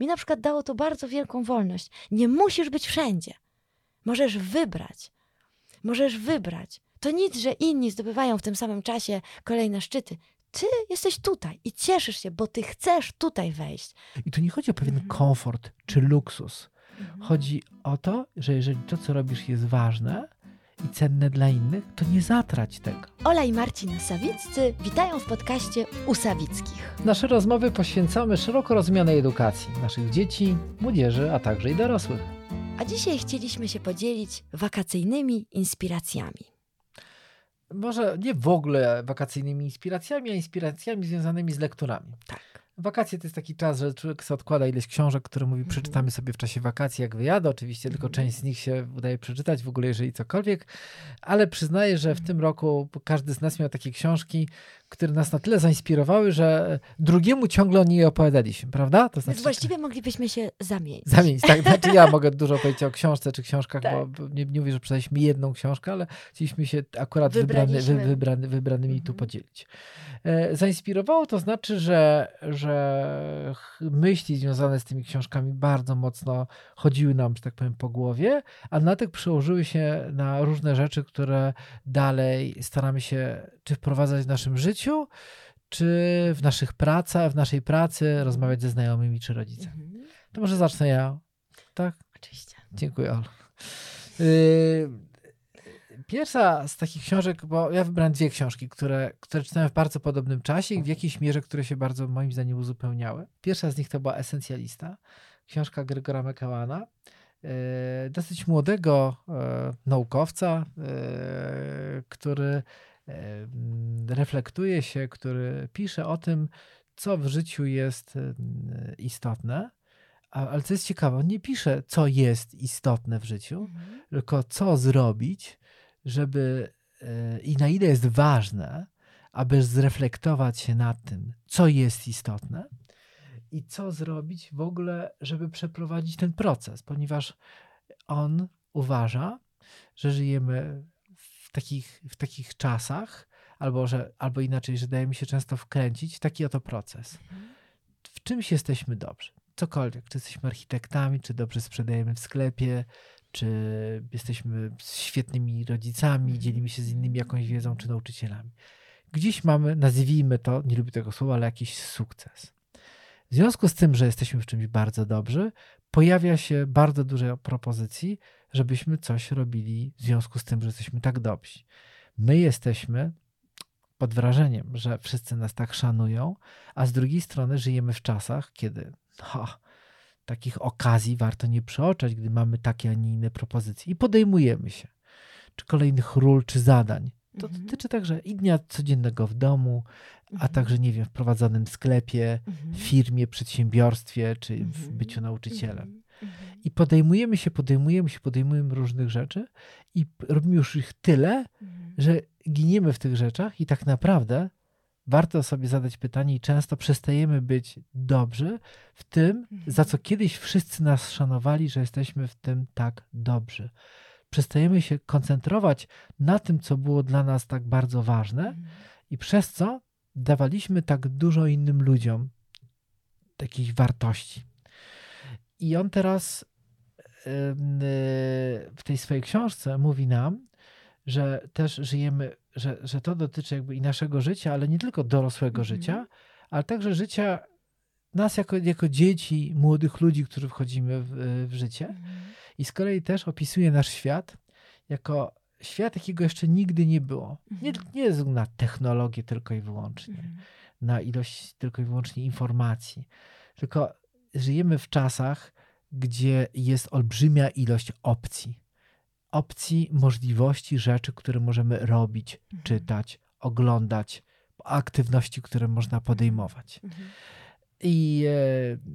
mi na przykład dało to bardzo wielką wolność. Nie musisz być wszędzie. Możesz wybrać. Możesz wybrać. To nic, że inni zdobywają w tym samym czasie kolejne szczyty. Ty jesteś tutaj i cieszysz się, bo ty chcesz tutaj wejść. I tu nie chodzi o pewien Mhm. komfort czy luksus. Chodzi o to, że jeżeli to, co robisz, jest ważne i cenne dla innych, to nie zatrać tego. Ola i Marcin Sawiccy witają w podcaście u Sawickich. Nasze rozmowy poświęcamy szeroko rozumianej edukacji naszych dzieci, młodzieży, a także i dorosłych. A dzisiaj chcieliśmy się podzielić wakacyjnymi inspiracjami. Może nie w ogóle wakacyjnymi inspiracjami, a inspiracjami związanymi z lekturami. Tak. Wakacje to jest taki czas, że człowiek sobie odkłada ileś książek, które mówi, Mhm. przeczytamy sobie w czasie wakacji, jak wyjadę. Oczywiście tylko Mhm. część z nich się udaje przeczytać, w ogóle jeżeli cokolwiek. Ale przyznaję, że w Mhm. tym roku każdy z nas miał takie książki, które nas na tyle zainspirowały, że drugiemu ciągle o niej opowiadaliśmy, prawda? To Więc właściwie moglibyśmy się zamienić. Zamienić, tak. Znaczy ja mogę dużo powiedzieć o książce czy książkach, Tak. bo nie, nie mówię, że przeczytaliśmy jedną książkę, ale chcieliśmy się akurat wybrany, wy, wybrany, wybranymi tu Mhm. podzielić. E, Zainspirowało to znaczy, że, że myśli związane z tymi książkami bardzo mocno chodziły nam, że tak powiem, po głowie, a na tych przełożyły się na różne rzeczy, które dalej staramy się czy wprowadzać w naszym życiu, czy w naszych pracach, w naszej pracy, rozmawiać ze znajomymi czy rodzicami. Mhm. To może zacznę ja. Tak? Oczywiście. Dziękuję, Olu. Yy, Pierwsza z takich książek, bo ja wybrałem dwie książki, które, które czytałem w bardzo podobnym czasie i w jakiejś mierze, które się bardzo moim zdaniem uzupełniały. Pierwsza z nich to była Esencjalista, książka Gregora McEwana, yy, dosyć młodego e, naukowca, e, który reflektuje się, który pisze o tym, co w życiu jest istotne. Ale co jest ciekawe, on nie pisze, co jest istotne w życiu, Mhm. tylko co zrobić, żeby e, i na ile jest ważne, aby zreflektować się nad tym, co jest istotne i co zrobić w ogóle, żeby przeprowadzić ten proces, ponieważ on uważa, że żyjemy takich, w takich czasach, albo, że, albo inaczej, że dajemy się często wkręcić w taki oto proces. Mhm. W czymś jesteśmy dobrzy. Cokolwiek, czy jesteśmy architektami, czy dobrze sprzedajemy w sklepie, czy jesteśmy świetnymi rodzicami, dzielimy się z innymi jakąś wiedzą, czy nauczycielami. Gdzieś mamy, nazwijmy to, nie lubię tego słowa, ale jakiś sukces. W związku z tym, że jesteśmy w czymś bardzo dobrzy, pojawia się bardzo dużo propozycji, żebyśmy coś robili w związku z tym, że jesteśmy tak dobrzy. My jesteśmy pod wrażeniem, że wszyscy nas tak szanują, a z drugiej strony żyjemy w czasach, kiedy takich okazji warto nie przeoczać, gdy mamy takie, a nie inne propozycje i podejmujemy się, czy kolejnych ról, czy zadań. To Mhm. dotyczy także i dnia codziennego w domu, a Mhm. także, nie wiem, w prowadzonym sklepie, Mhm. firmie, przedsiębiorstwie, czy w Mhm. byciu nauczycielem. Mhm. Mhm. I podejmujemy się, podejmujemy się, podejmujemy różnych rzeczy i robimy już ich tyle, że giniemy w tych rzeczach i tak naprawdę warto sobie zadać pytanie i często przestajemy być dobrzy w tym, za co kiedyś wszyscy nas szanowali, że jesteśmy w tym tak dobrzy. Przestajemy się koncentrować na tym, co było dla nas tak bardzo ważne Mhm. i przez co dawaliśmy tak dużo innym ludziom jakiejś wartości. I on teraz y, w tej swojej książce mówi nam, że też żyjemy, że, że to dotyczy jakby i naszego życia, ale nie tylko dorosłego Mhm. życia, ale także życia nas jako, jako dzieci, młodych ludzi, którzy wchodzimy w, w życie. Mhm. I z kolei też opisuje nasz świat jako świat, jakiego jeszcze nigdy nie było. Nie, Mhm. nie względu na technologię tylko i wyłącznie, Mhm. na ilość tylko i wyłącznie informacji, tylko żyjemy w czasach, gdzie jest olbrzymia ilość opcji. Opcji, możliwości, rzeczy, które możemy robić, Mhm. czytać, oglądać, aktywności, które można podejmować. I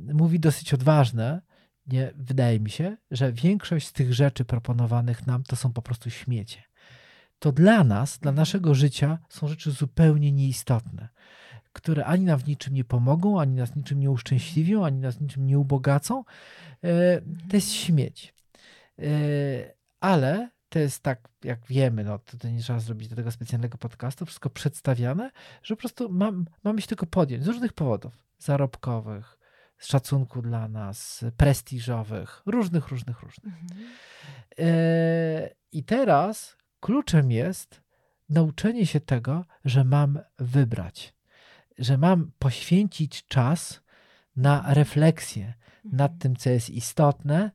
e, mówi dosyć odważne, nie, wydaje mi się, że większość z tych rzeczy proponowanych nam to są po prostu śmiecie. To dla nas, dla naszego życia są rzeczy zupełnie nieistotne, które ani nam w niczym nie pomogą, ani nas niczym nie uszczęśliwią, ani nas niczym nie ubogacą. E, to jest śmieć. E, ale to jest tak, jak wiemy, no to, to nie trzeba zrobić do tego specjalnego podcastu, wszystko przedstawiane, że po prostu mam, mamy się tylko podjąć z różnych powodów zarobkowych, szacunku dla nas, prestiżowych, różnych, różnych, różnych. Mhm. E, I teraz kluczem jest nauczenie się tego, że mam wybrać, że mam poświęcić czas na refleksję nad Mhm. tym, co jest istotne,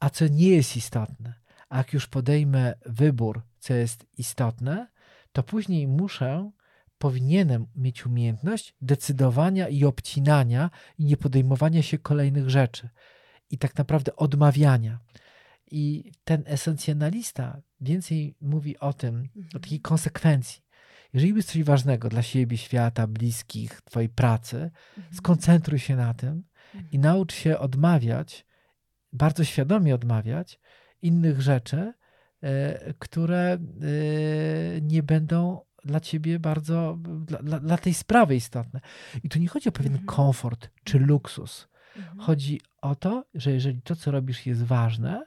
a co nie jest istotne. A jak już podejmę wybór, co jest istotne, to później muszę, powinienem mieć umiejętność decydowania i obcinania i nie podejmowania się kolejnych rzeczy. I tak naprawdę odmawiania. I ten esencjonalista więcej mówi o tym, o Mhm. takiej konsekwencji. Jeżeli jest coś ważnego dla siebie, świata, bliskich, twojej pracy, Mhm. skoncentruj się na tym i naucz się odmawiać, bardzo świadomie odmawiać innych rzeczy, e, które e, nie będą dla ciebie bardzo, dla, dla, dla tej sprawy istotne. I tu nie chodzi o pewien Mhm. komfort czy luksus. Mhm. Chodzi o to, że jeżeli to, co robisz, jest ważne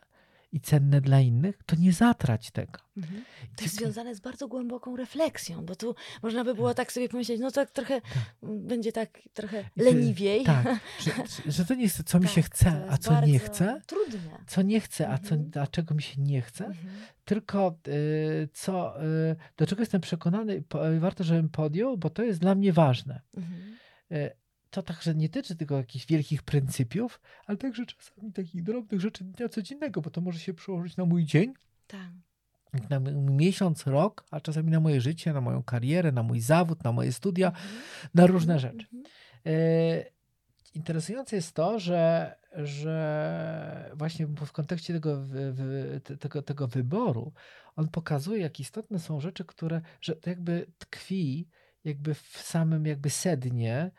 i cenne dla innych, to nie zatrać tego. Mhm. To jest związane z bardzo głęboką refleksją, bo tu można by było tak sobie pomyśleć, no to trochę będzie tak trochę leniwiej. Tak, że, że to nie jest, co mi Tak, się to chce, a co nie chce, Trudne. co nie chcę, a, co, Mhm. a czego mi się nie chce, Mhm. tylko y, co, y, do czego jestem przekonany, po, warto, żebym podjął, bo to jest dla mnie ważne. Mhm. Y, to także nie tyczy tylko jakichś wielkich pryncypiów, ale także czasami takich drobnych rzeczy dnia codziennego, bo to może się przełożyć na mój dzień, Tak. na miesiąc, rok, a czasami na moje życie, na moją karierę, na mój zawód, na moje studia, Mhm. na różne rzeczy. Mhm. E, Interesujące jest to, że, że właśnie w kontekście tego, wy- wy- te- tego, tego wyboru on pokazuje, jak istotne są rzeczy, które, że to jakby tkwi jakby w samym jakby sednie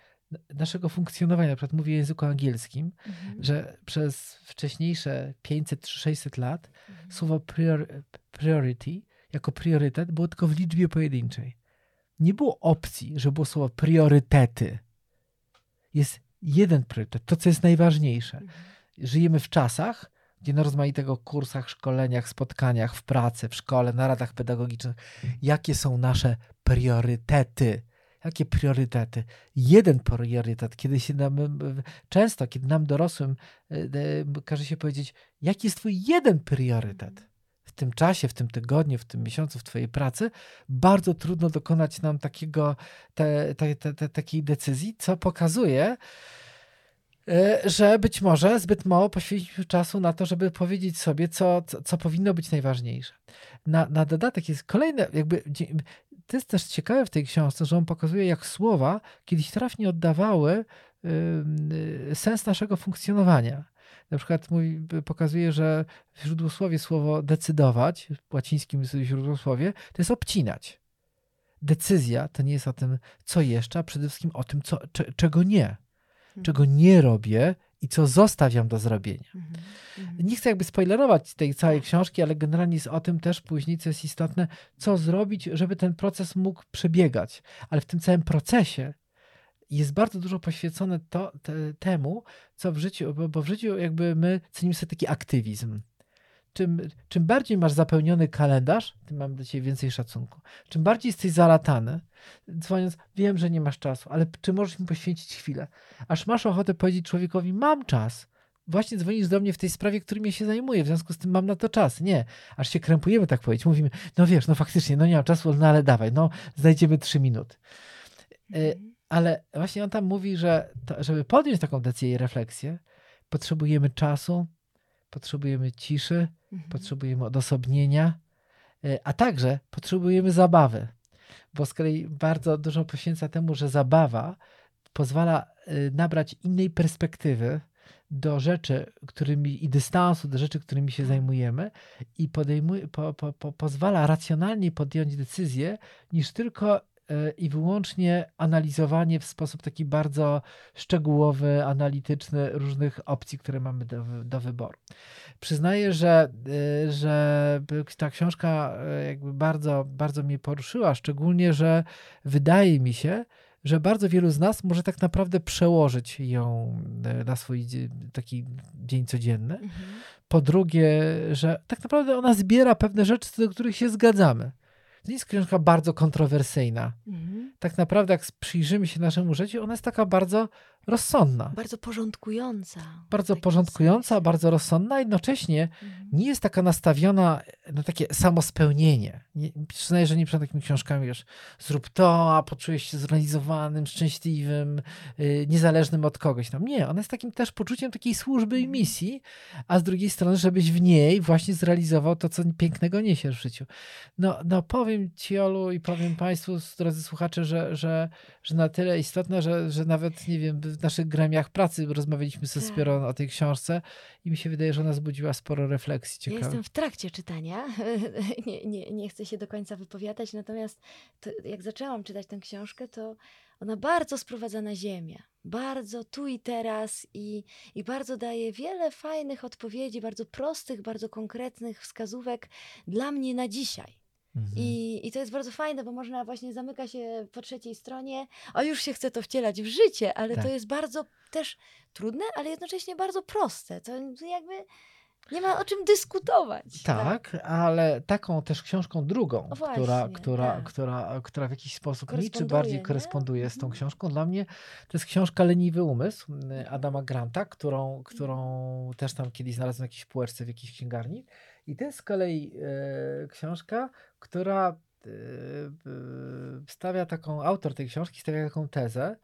naszego funkcjonowania. Na przykład mówię w języku angielskim, Mhm. że przez wcześniejsze 500 czy 600 lat Mhm. słowo prior, priority jako priorytet było tylko w liczbie pojedynczej. Nie było opcji, że było słowo priorytety. Jest jeden priorytet, to co jest najważniejsze. Mhm. Żyjemy w czasach, gdzie na rozmaitego kursach, szkoleniach, spotkaniach, w pracy, w szkole, na radach pedagogicznych, jakie są nasze priorytety. Jakie priorytety? Jeden priorytet, kiedy się nam, często, kiedy nam dorosłym e, każe się powiedzieć, jaki jest twój jeden priorytet w tym czasie, w tym tygodniu, w tym miesiącu, w twojej pracy, bardzo trudno dokonać nam takiego, te, te, te, takiej decyzji, co pokazuje, e, że być może zbyt mało poświęciliśmy czasu na to, żeby powiedzieć sobie, co, co, co powinno być najważniejsze. Na, na dodatek jest kolejne, jakby to jest też ciekawe w tej książce, że on pokazuje, jak słowa kiedyś trafnie oddawały y, sens naszego funkcjonowania. Na przykład mówi, pokazuje, że w źródłosłowie słowo decydować, w łacińskim źródłosłowie, to jest obcinać. Decyzja to nie jest o tym, co jeszcze, a przede wszystkim o tym, co, cze- czego nie. Czego nie robię i co zostawiam do zrobienia. Mhm. Mhm. Nie chcę jakby spoilerować tej całej książki, ale generalnie jest o tym też później, co jest istotne, co zrobić, żeby ten proces mógł przebiegać. Ale w tym całym procesie jest bardzo dużo poświęcone to, te, temu, co w życiu, bo, bo w życiu jakby my cenimy sobie taki aktywizm. Czym, czym bardziej masz zapełniony kalendarz, tym mam do ciebie więcej szacunku. Czym bardziej jesteś zalatany, dzwoniąc, wiem, że nie masz czasu, ale czy możesz mi poświęcić chwilę? Aż masz ochotę powiedzieć człowiekowi, mam czas, właśnie dzwonisz do mnie w tej sprawie, którym ja się zajmuję, w związku z tym mam na to czas. Nie, aż się krępujemy, tak powiedzieć. Mówimy, no wiesz, no faktycznie, no nie mam czasu, no ale dawaj, no znajdziemy trzy minuty. E, Mhm. Ale właśnie on tam mówi, że to, żeby podjąć taką decyzję i refleksję, potrzebujemy czasu, potrzebujemy ciszy, Mhm. potrzebujemy odosobnienia, e, a także potrzebujemy zabawy. Bo z kolei bardzo dużo poświęca temu, że zabawa pozwala e, nabrać innej perspektywy do rzeczy, którymi i dystansu do rzeczy, którymi się zajmujemy i podejmuje, po, po, po, pozwala racjonalnie podjąć decyzję niż tylko i wyłącznie analizowanie w sposób taki bardzo szczegółowy, analityczny różnych opcji, które mamy do, do wyboru. Przyznaję, że, y, że ta książka y, jakby bardzo, bardzo mnie poruszyła, szczególnie, że wydaje mi się, że bardzo wielu z nas może tak naprawdę przełożyć ją na swój taki dzień codzienny. Mhm. Po drugie, że tak naprawdę ona zbiera pewne rzeczy, co do których się zgadzamy. To jest książka bardzo kontrowersyjna. Mhm. Tak naprawdę, jak przyjrzymy się naszemu życiu, ona jest taka bardzo rozsądna. Bardzo porządkująca. Bardzo porządkująca, bardzo rozsądna, jednocześnie Mhm. nie jest taka nastawiona na takie samospełnienie. Nie, przyznaję, że nie przed takimi książkami, wiesz, zrób to, a poczujesz się zrealizowanym, szczęśliwym, yy, niezależnym od kogoś tam. Nie, ona jest takim też poczuciem takiej służby i Mhm. misji, a z drugiej strony, żebyś w niej właśnie zrealizował to, co pięknego niesiesz w życiu. No, no powiem ci, Olu, i powiem Państwu, drodzy słuchacze, że, że, że na tyle istotne, że, że nawet, nie wiem, w naszych gremiach pracy rozmawialiśmy ze Tak. Spiorą o tej książce i mi się wydaje, że ona zbudziła sporo refleksji Ja ciekawych. jestem w trakcie czytania. nie, nie, nie chcę się do końca wypowiadać, natomiast to, jak zaczęłam czytać tę książkę, to ona bardzo sprowadza na ziemię. Bardzo tu i teraz i, i bardzo daje wiele fajnych odpowiedzi, bardzo prostych, bardzo konkretnych wskazówek dla mnie na dzisiaj. Mhm. I, I to jest bardzo fajne, bo można właśnie zamyka się po trzeciej stronie, a już się chce to wcielać w życie, ale Tak. to jest bardzo też trudne, ale jednocześnie bardzo proste. To jakby nie ma o czym dyskutować. Tak, ale taką też książką drugą, O która, właśnie, która, tak. która, która w jakiś sposób niczy Koresponduje, bardziej nie? koresponduje z tą Mhm. książką. Dla mnie to jest książka Leniwy Umysł y, Adama Granta, którą, którą też tam kiedyś znalazłem w jakiejś półeczce w jakiejś księgarni. I to jest z kolei e, książka, która e, stawia taką, autor tej książki stawia taką tezę,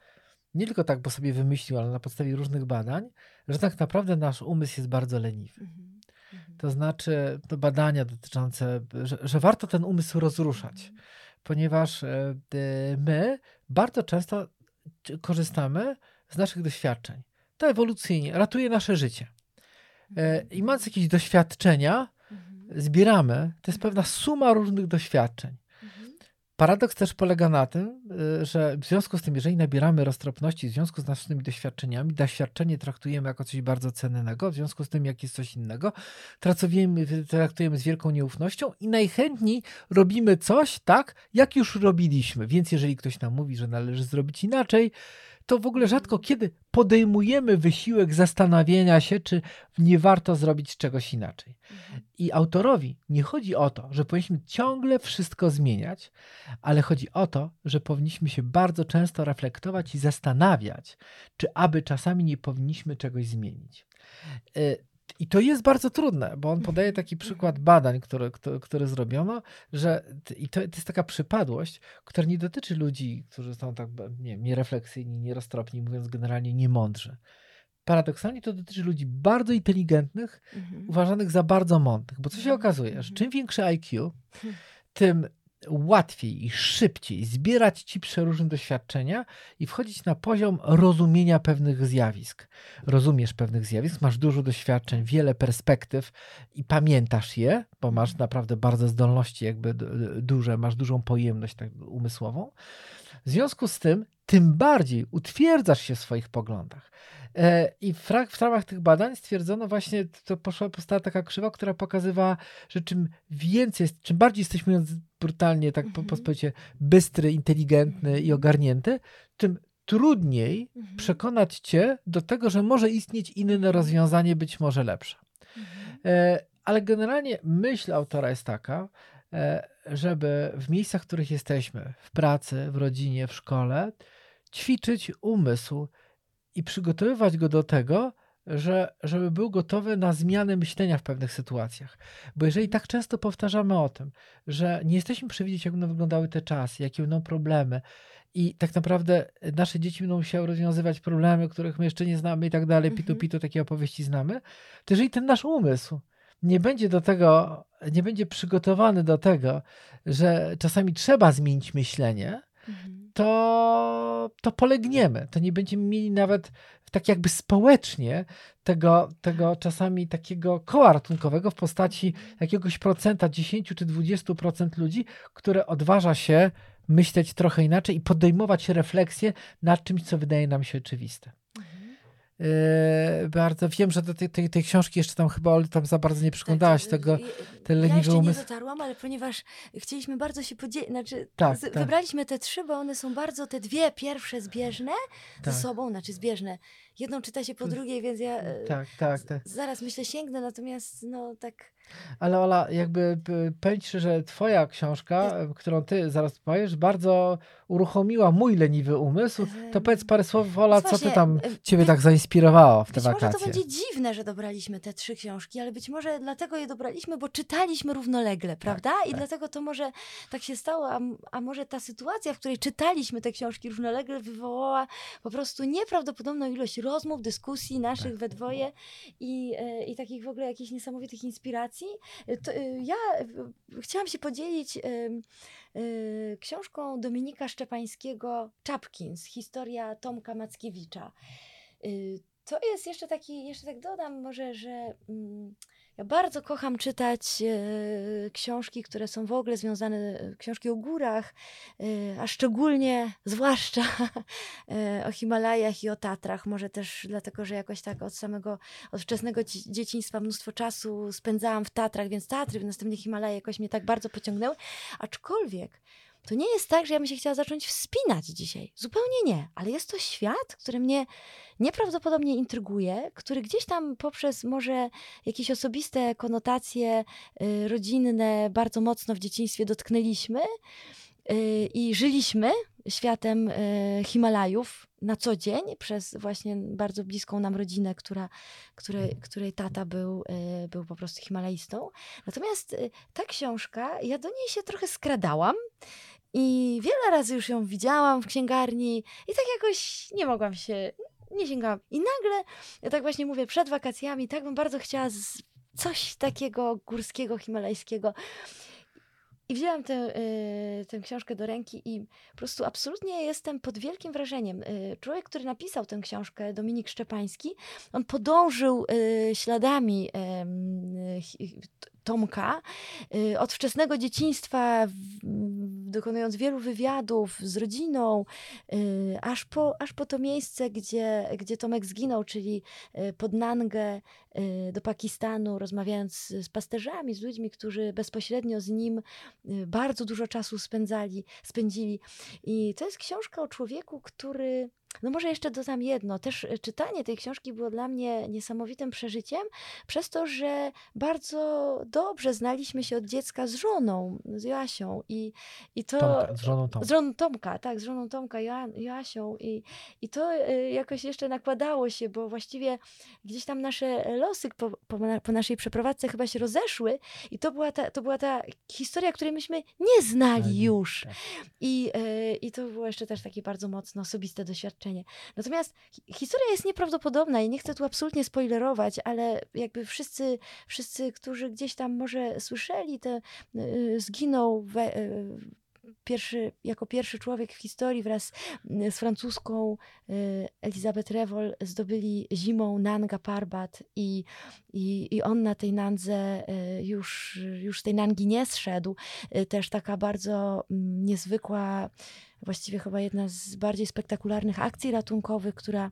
nie tylko tak, bo sobie wymyślił, ale na podstawie różnych badań, że tak naprawdę nasz umysł jest bardzo leniwy. Mhm. Mhm. To znaczy, to badania dotyczące, że, że warto ten umysł rozruszać, ponieważ e, my bardzo często korzystamy z naszych doświadczeń. To ewolucyjnie ratuje nasze życie. I mając jakieś doświadczenia, Mhm. Zbieramy, to jest pewna suma różnych doświadczeń. Mhm. Paradoks też polega na tym, y, że w związku z tym, jeżeli nabieramy roztropności w związku z naszymi doświadczeniami, doświadczenie traktujemy jako coś bardzo cennego, w związku z tym, jak jest coś innego, traktujemy, traktujemy z wielką nieufnością i najchętniej robimy coś tak, jak już robiliśmy. Więc jeżeli ktoś nam mówi, że należy zrobić inaczej, to w ogóle rzadko kiedy podejmujemy wysiłek zastanawiania się, czy nie warto zrobić czegoś inaczej. Mhm. I autorowi nie chodzi o to, że powinniśmy ciągle wszystko zmieniać, ale chodzi o to, że powinniśmy się bardzo często reflektować i zastanawiać, czy aby czasami nie powinniśmy czegoś zmienić. I to jest bardzo trudne, bo on podaje taki przykład badań, które, które, które zrobiono, że i to, to jest taka przypadłość, która nie dotyczy ludzi, którzy są tak nie, wiem, nierefleksyjni, nieroztropni, mówiąc generalnie niemądrzy. Paradoksalnie to dotyczy ludzi bardzo inteligentnych, Mhm. uważanych za bardzo mądrych, bo co się Mhm, okazuje, że mhm. czym większe IQ, Hmm. tym łatwiej i szybciej zbierać ci przeróżne doświadczenia i wchodzić na poziom rozumienia pewnych zjawisk. Rozumiesz pewnych zjawisk, masz dużo doświadczeń, wiele perspektyw i pamiętasz je, bo masz naprawdę bardzo zdolności jakby duże, masz dużą pojemność tak umysłową. W związku z tym, tym bardziej utwierdzasz się w swoich poglądach. E, I w, w ramach tych badań stwierdzono właśnie, to poszła, powstała taka krzywa, która pokazywała, że czym więcej, czym bardziej jesteśmy mówiąc brutalnie, tak po, Mhm. powiecie, bystry, inteligentny i Mhm. ogarnięty, tym trudniej Mhm. przekonać cię do tego, że może istnieć inne rozwiązanie, być może lepsze. Mhm. E, Ale generalnie myśl autora jest taka, e, żeby w miejscach, w których jesteśmy, w pracy, w rodzinie, w szkole, ćwiczyć umysł i przygotowywać go do tego, że, żeby był gotowy na zmianę myślenia w pewnych sytuacjach. Bo jeżeli tak często powtarzamy o tym, że nie jesteśmy przewidzieć, jak będą wyglądały te czasy, jakie będą problemy, i tak naprawdę nasze dzieci będą musiały rozwiązywać problemy, których my jeszcze nie znamy i tak dalej, pitu Mhm. pitu, takie opowieści znamy, to jeżeli ten nasz umysł nie będzie do tego, nie będzie przygotowany do tego, że czasami trzeba zmienić myślenie, Mhm. To, to polegniemy. To nie będziemy mieli nawet tak jakby społecznie tego, tego czasami takiego koła ratunkowego w postaci jakiegoś procenta, 10 czy 20% ludzi, które odważa się myśleć trochę inaczej i podejmować refleksję nad czymś, co wydaje nam się oczywiste. Yy, bardzo wiem, że do tej, tej, tej książki jeszcze tam chyba Oli, tam za bardzo nie przyglądałaś Tak, tego. y, y, ten Ja leniwy jeszcze nie umysł. dotarłam, ale ponieważ chcieliśmy bardzo się podzielić, znaczy Tak, z, tak. wybraliśmy te trzy, bo one są bardzo, te dwie pierwsze zbieżne Tak. ze sobą, znaczy zbieżne. Jedną czyta się po drugiej, więc ja e, Tak, tak, tak. zaraz myślę sięgnę, natomiast no tak Ale Ola, jakby powiem ci, że twoja książka, którą ty zaraz powiesz, bardzo uruchomiła mój leniwy umysł. To powiedz parę słów, Ola, co ty tam ciebie tak zainspirowało w te być wakacje? Może to będzie dziwne, że dobraliśmy te trzy książki, ale być może dlatego je dobraliśmy, bo czytaliśmy równolegle, tak, prawda? Tak, I tak. dlatego to może tak się stało, a, a może ta sytuacja, w której czytaliśmy te książki równolegle, wywołała po prostu nieprawdopodobną ilość rozmów, dyskusji naszych tak. we dwoje i, e, i takich w ogóle jakichś niesamowitych inspiracji. To, e, ja chciałam się podzielić książką Dominika Szczepańskiego Czapkins, historia Tomka Mackiewicza. To jest jeszcze taki, jeszcze tak dodam może, że mm, ja bardzo kocham czytać e, książki, które są w ogóle związane, e, książki o górach, e, a szczególnie, zwłaszcza o Himalajach i o Tatrach. Może też dlatego, że jakoś tak od samego, od wczesnego dzieciństwa mnóstwo czasu spędzałam w Tatrach, więc Tatry, w następnych Himalaje jakoś mnie tak bardzo pociągnęły. Aczkolwiek to nie jest tak, że ja bym się chciała zacząć wspinać dzisiaj. Zupełnie nie. Ale jest to świat, który mnie nieprawdopodobnie intryguje, który gdzieś tam poprzez może jakieś osobiste konotacje y, rodzinne bardzo mocno w dzieciństwie dotknęliśmy y, i żyliśmy światem y, Himalajów na co dzień przez właśnie bardzo bliską nam rodzinę, która, której, której tata był, był po prostu Himalajistą. Natomiast ta książka, ja do niej się trochę skradałam i wiele razy już ją widziałam w księgarni i tak jakoś nie mogłam się, nie sięgałam. I nagle, ja tak właśnie mówię, przed wakacjami, tak bym bardzo chciała coś takiego górskiego, himalajskiego. I wzięłam tę, y, tę książkę do ręki i po prostu absolutnie jestem pod wielkim wrażeniem. Y, człowiek, który napisał tę książkę, Dominik Szczepański, on podążył y, śladami Tomka. Od wczesnego dzieciństwa, dokonując wielu wywiadów z rodziną, y, aż po, aż po to miejsce, gdzie, gdzie Tomek zginął, czyli y, pod Nangę do Pakistanu, rozmawiając z pasterzami, z ludźmi, którzy bezpośrednio z nim bardzo dużo czasu spędzali, spędzili. I to jest książka o człowieku, który no może jeszcze dodam jedno. Też e, czytanie tej książki było dla mnie niesamowitym przeżyciem, przez to, że bardzo dobrze znaliśmy się od dziecka z żoną, z Joasią. I, i to, Tomka, z żoną Tomka. Z żoną Tomka, tak, z żoną Tomka, Joasią. I, I to e, jakoś jeszcze nakładało się, bo właściwie gdzieś tam nasze losy po, po, po naszej przeprowadzce chyba się rozeszły i to była ta, to była ta historia, której myśmy nie znali już. Tak. I, e, I to było jeszcze też takie bardzo mocno osobiste doświadczenie doświadczenie. Natomiast historia jest nieprawdopodobna i nie chcę tu absolutnie spoilerować, ale jakby wszyscy, wszyscy którzy gdzieś tam może słyszeli, te, y, zginął we, y, pierwszy, jako pierwszy człowiek w historii wraz y, z francuską Elizabeth Revol zdobyli zimą Nanga Parbat i, i, i on na tej Nandze już, już z tej Nangi nie zszedł. Też taka bardzo niezwykła właściwie chyba jedna z bardziej spektakularnych akcji ratunkowych, która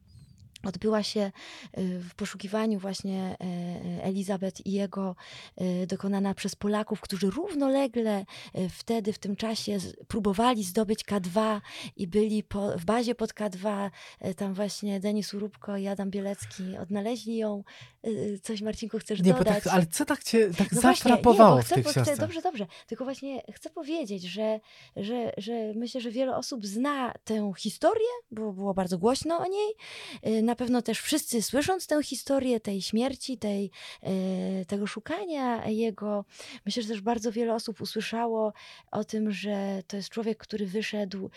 odbyła się y, w poszukiwaniu właśnie e, e, Elizabeth i jego y, dokonana przez Polaków, którzy równolegle y, wtedy, w tym czasie próbowali zdobyć K2 i byli po, w bazie pod K2. E, tam właśnie Denis Urubko i Adam Bielecki odnaleźli ją. Coś Marcinku chcesz nie, dodać? Tak, ale co tak cię tak no zafrapowało właśnie, nie, w tych chcę, Dobrze, dobrze. Tylko właśnie chcę powiedzieć, że, że, że myślę, że wiele osób zna tę historię, bo było bardzo głośno o niej. Na na pewno też wszyscy słysząc tę historię tej śmierci, tej, e, tego szukania jego, myślę, że też bardzo wiele osób usłyszało o tym, że to jest człowiek, który wyszedł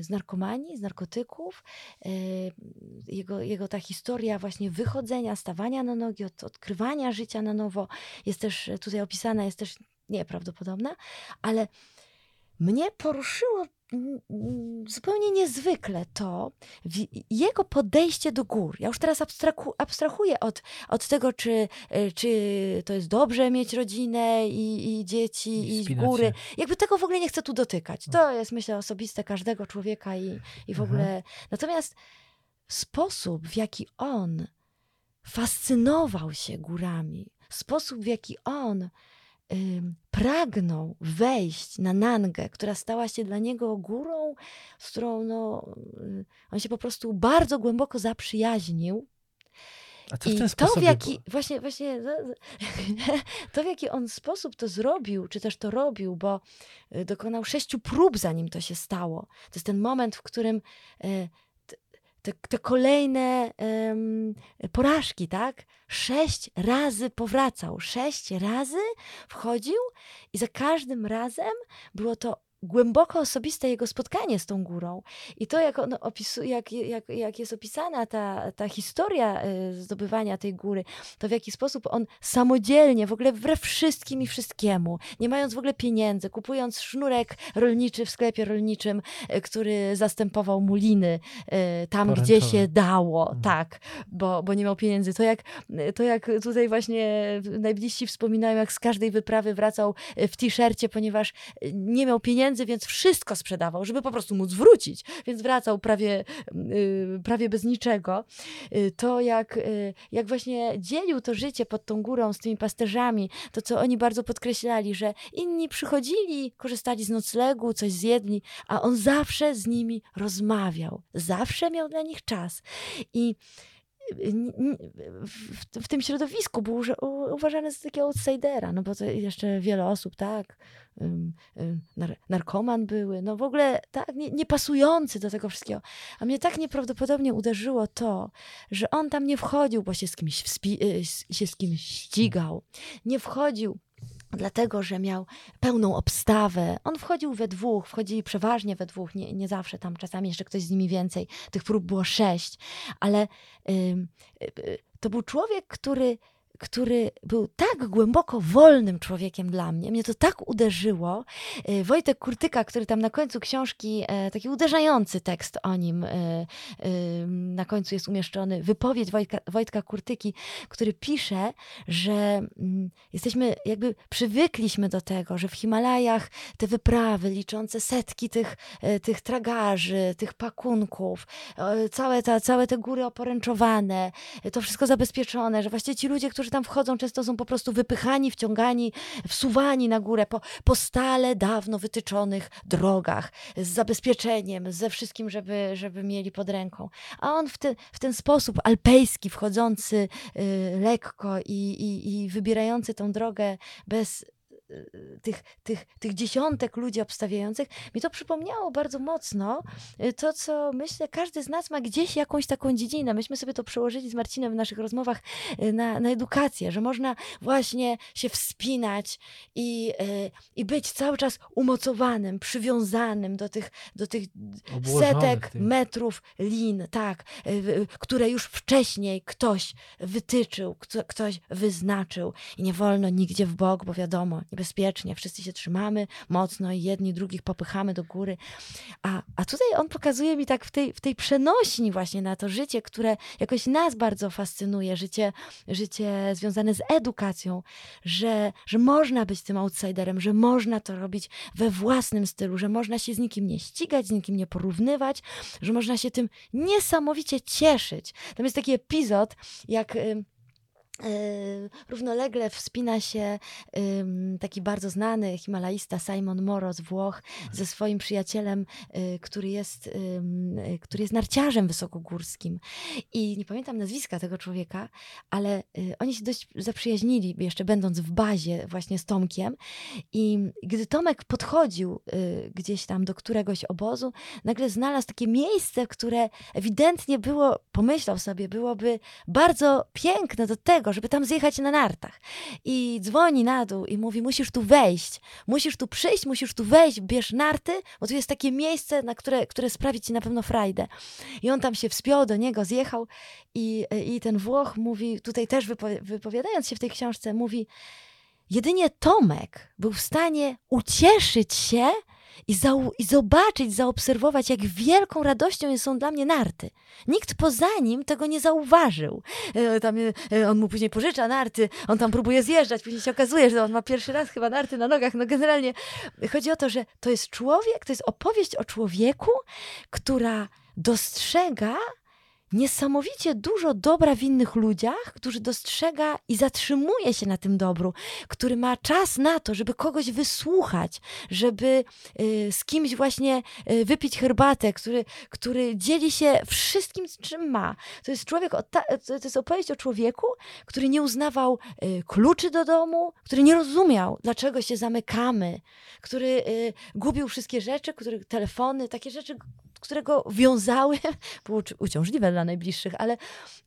z narkomanii, z narkotyków. E, jego, jego ta historia właśnie wychodzenia, stawania na nogi, od, odkrywania życia na nowo jest też tutaj opisana, jest też nieprawdopodobna, ale mnie poruszyło zupełnie niezwykle to jego podejście do gór. Ja już teraz abstrahu, abstrahuję od, od tego, czy, e, czy to jest dobrze mieć rodzinę i, i dzieci, i, i góry. Jakby tego w ogóle nie chcę tu dotykać. To no. jest, myślę, osobiste każdego człowieka i, i w ogóle. Natomiast sposób, w jaki on fascynował się górami, sposób, w jaki on pragnął wejść na Nangę, która stała się dla niego górą, z którą no, y, on się po prostu bardzo głęboko zaprzyjaźnił. A w I ten to w jaki, było? właśnie, właśnie, to w jaki on sposób to zrobił, czy też to robił, bo y, dokonał sześciu prób, zanim to się stało. To jest ten moment, w którym e, te, te, kolejne em, porażki, tak? Sześć razy powracał, sześć razy wchodził i za każdym razem było to głęboko osobiste jego spotkanie z tą górą. I to, jak, on opisu, jak, jak, jak jest opisana ta, ta historia y, zdobywania tej góry, to w jaki sposób on samodzielnie, w ogóle wbrew wszystkim i wszystkiemu, nie mając w ogóle pieniędzy, kupując sznurek rolniczy w sklepie rolniczym, y, który zastępował muliny y, tam, gdzie się dało, Mhm. tak, bo, bo nie miał pieniędzy. To jak, to jak tutaj właśnie najbliżsi wspominają, jak z każdej wyprawy wracał w t-shircie, ponieważ nie miał pieniędzy, więc wszystko sprzedawał, żeby po prostu móc wrócić. Więc wracał prawie, y, prawie bez niczego. Y, To jak, y, jak właśnie dzielił to życie pod tą górą z tymi pasterzami, to co oni bardzo podkreślali, że inni przychodzili, korzystali z noclegu, coś zjedli, a on zawsze z nimi rozmawiał. Zawsze miał dla nich czas. I w, w tym środowisku był uważany za takiego outsidera, no bo to jeszcze wiele osób, tak, narkoman były, no w ogóle tak, nie, niepasujący do tego wszystkiego. A mnie tak nieprawdopodobnie uderzyło to, że on tam nie wchodził, bo się z kimś, y, się z kimś ścigał. Nie wchodził dlatego, że miał pełną obstawę. On wchodził we dwóch, wchodzili przeważnie we dwóch, nie, nie zawsze, tam czasami jeszcze ktoś z nimi więcej. Tych prób było sześć, ale y, y, to był człowiek, który, który był tak głęboko wolnym człowiekiem dla mnie. Mnie to tak uderzyło. Y, Wojtek Kurtyka, który tam na końcu książki, e, taki uderzający tekst o nim e, e, na końcu jest umieszczony, wypowiedź Wojtka, Wojtka Kurtyki, który pisze, że mm, jesteśmy, jakby przywykliśmy do tego, że w Himalajach te wyprawy liczące setki tych, e, tych tragarzy, tych pakunków, e, całe, ta, całe te góry oporęczowane, e, to wszystko zabezpieczone, że właściwie ci ludzie, którzy tam wchodzą, często są po prostu wypychani, wciągani, wsuwani na górę po, po stale dawno wytyczonych drogach, z zabezpieczeniem, ze wszystkim, żeby, żeby mieli pod ręką. A on w ten, w ten sposób alpejski, wchodzący y, lekko i, i, i wybierający tą drogę bez tych, tych, tych dziesiątek ludzi obstawiających, mi to przypomniało bardzo mocno y, to, co myślę, każdy z nas ma gdzieś jakąś taką dziedzinę. Myśmy sobie to przełożyli z Marcinem w naszych rozmowach y, na, na edukację, że można właśnie się wspinać i, y, i być cały czas umocowanym, przywiązanym do tych, do tych Obłożonych setek tym. metrów lin, tak, y, y, które już wcześniej ktoś wytyczył, kto, ktoś wyznaczył i nie wolno nigdzie w bok, bo wiadomo, niebezpiecznie, wszyscy się trzymamy mocno i jedni drugich popychamy do góry. A, a tutaj on pokazuje mi tak w tej, w tej przenośni właśnie na to życie, które jakoś nas bardzo fascynuje, życie, życie związane z edukacją, że, że można być tym outsiderem, że można to robić we własnym stylu, że można się z nikim nie ścigać, z nikim nie porównywać, że można się tym niesamowicie cieszyć. Tam jest taki epizod, jak. y, Równolegle wspina się taki bardzo znany himalaista Simon Moro z Włoch ze swoim przyjacielem, y, który jest, y, który jest narciarzem wysokogórskim. I nie pamiętam nazwiska tego człowieka, ale y, oni się dość zaprzyjaźnili, jeszcze będąc w bazie właśnie z Tomkiem. I gdy Tomek podchodził gdzieś tam do któregoś obozu, nagle znalazł takie miejsce, które ewidentnie było, pomyślał sobie, byłoby bardzo piękne do tego, żeby tam zjechać na nartach. I dzwoni na dół i mówi: Musisz tu wejść, musisz tu przyjść, musisz tu wejść, bierz narty, bo tu jest takie miejsce, na które, które sprawi ci na pewno frajdę. I on tam się wspiął do niego, zjechał i, i ten Włoch mówi, tutaj też wypowi- wypowiadając się w tej książce, mówi: Jedynie Tomek był w stanie ucieszyć się i, zau- i zobaczyć, zaobserwować, jak wielką radością są dla mnie narty. Nikt poza nim tego nie zauważył. E, Tam, e, on mu później pożycza narty, on tam próbuje zjeżdżać, później się okazuje, że on ma pierwszy raz chyba narty na nogach. No generalnie chodzi o to, że to jest człowiek, to jest opowieść o człowieku, która dostrzega niesamowicie dużo dobra w innych ludziach, którzy dostrzega i zatrzymuje się na tym dobru, który ma czas na to, żeby kogoś wysłuchać, żeby y, z kimś właśnie y, wypić herbatę, który, który dzieli się wszystkim, czym ma. To jest człowiek, to jest opowieść o człowieku, który nie uznawał y, kluczy do domu, który nie rozumiał, dlaczego się zamykamy, który gubił wszystkie rzeczy, który, telefony, takie rzeczy, które go wiązały, było uciążliwe dla najbliższych, ale,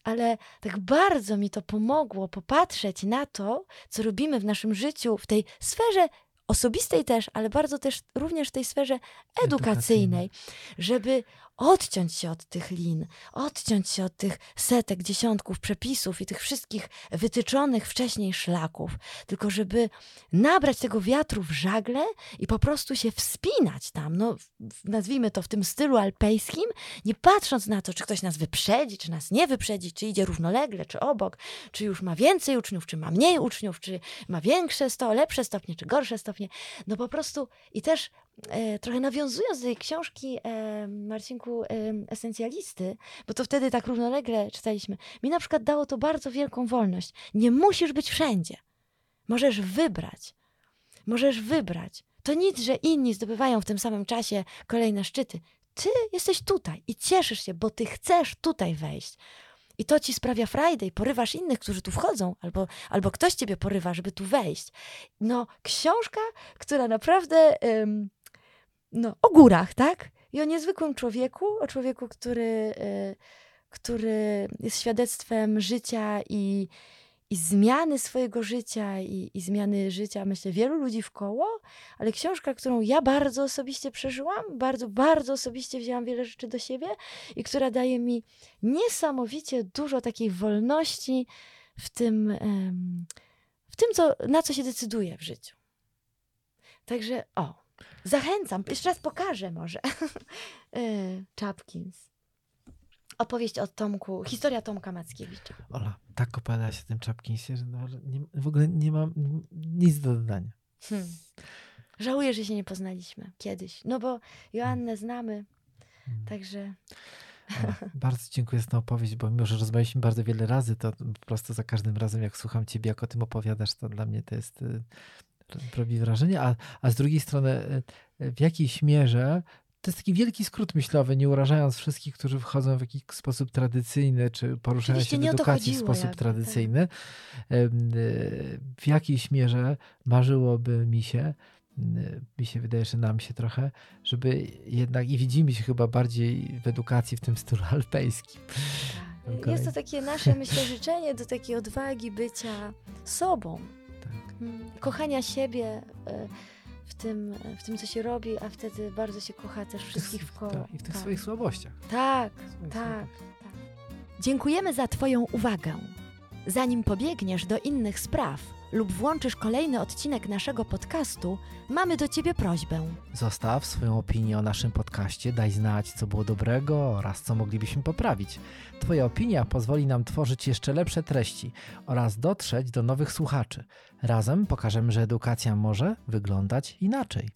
ale tak bardzo mi to pomogło popatrzeć na to, co robimy w naszym życiu, w tej sferze osobistej też, ale bardzo też również w tej sferze edukacyjnej, żeby odciąć się od tych lin, odciąć się od tych setek, dziesiątków przepisów i tych wszystkich wytyczonych wcześniej szlaków, tylko żeby nabrać tego wiatru w żagle i po prostu się wspinać tam, no nazwijmy to w tym stylu alpejskim, nie patrząc na to, czy ktoś nas wyprzedzi, czy nas nie wyprzedzi, czy idzie równolegle, czy obok, czy już ma więcej uczniów, czy ma mniej uczniów, czy ma większe sto, lepsze stopnie, czy gorsze stopnie. No po prostu i też trochę nawiązując do tej książki e, Marcinku e, Esencjalisty, bo to wtedy tak równolegle czytaliśmy, mi na przykład dało to bardzo wielką wolność. Nie musisz być wszędzie. Możesz wybrać. Możesz wybrać. To nic, że inni zdobywają w tym samym czasie kolejne szczyty. Ty jesteś tutaj i cieszysz się, bo ty chcesz tutaj wejść. I to ci sprawia frajdę i porywasz innych, którzy tu wchodzą, albo, albo ktoś ciebie porywa, żeby tu wejść. No, książka, która naprawdę no, o górach, tak? I o niezwykłym człowieku, o człowieku, który, y, który jest świadectwem życia i, i zmiany swojego życia i, i zmiany życia, myślę, wielu ludzi w koło, ale książka, którą ja bardzo osobiście przeżyłam, bardzo, bardzo osobiście wzięłam wiele rzeczy do siebie i która daje mi niesamowicie dużo takiej wolności w tym, w tym co, na co się decyduje w życiu. Także o, zachęcam, jeszcze raz pokażę może. E, Chapkins opowieść o Tomku, historia Tomka Mackiewicza. Ola, tak opowiada się tym Czapkinsie, że no, nie, w ogóle nie mam nic do dodania. Hmm. Żałuję, że się nie poznaliśmy kiedyś, no bo Joannę znamy, hmm. także... Bardzo dziękuję za tę opowieść, bo mimo, że rozmawialiśmy bardzo wiele razy, to po prostu za każdym razem, jak słucham ciebie, jak o tym opowiadasz, to dla mnie to jest y, robi wrażenie, a, a z drugiej strony y, w jakiejś mierze to jest taki wielki skrót myślowy, nie urażając wszystkich, którzy wchodzą w jakiś sposób tradycyjny, czy poruszają Oczywiście się w edukacji w sposób jak, tradycyjny. Tak. W jakiejś mierze marzyłoby mi się, mi się wydaje, że nam się trochę, żeby jednak i widzimy się chyba bardziej w edukacji w tym stylu alpejskim. Okay. Tak. Jest to takie nasze, myślę, życzenie do takiej odwagi bycia sobą. Hmm. Kochania siebie. Y w tym, w tym, co się robi, a wtedy bardzo się kocha też wszystkich w koło. Tak, I w tych tak. swoich słabościach. Tak, swoich tak, tak. Dziękujemy za Twoją uwagę. Zanim pobiegniesz do innych spraw lub włączysz kolejny odcinek naszego podcastu, mamy do Ciebie prośbę. Zostaw swoją opinię o naszym podcaście, daj znać, co było dobrego oraz co moglibyśmy poprawić. Twoja opinia pozwoli nam tworzyć jeszcze lepsze treści oraz dotrzeć do nowych słuchaczy. Razem pokażemy, że edukacja może wyglądać inaczej.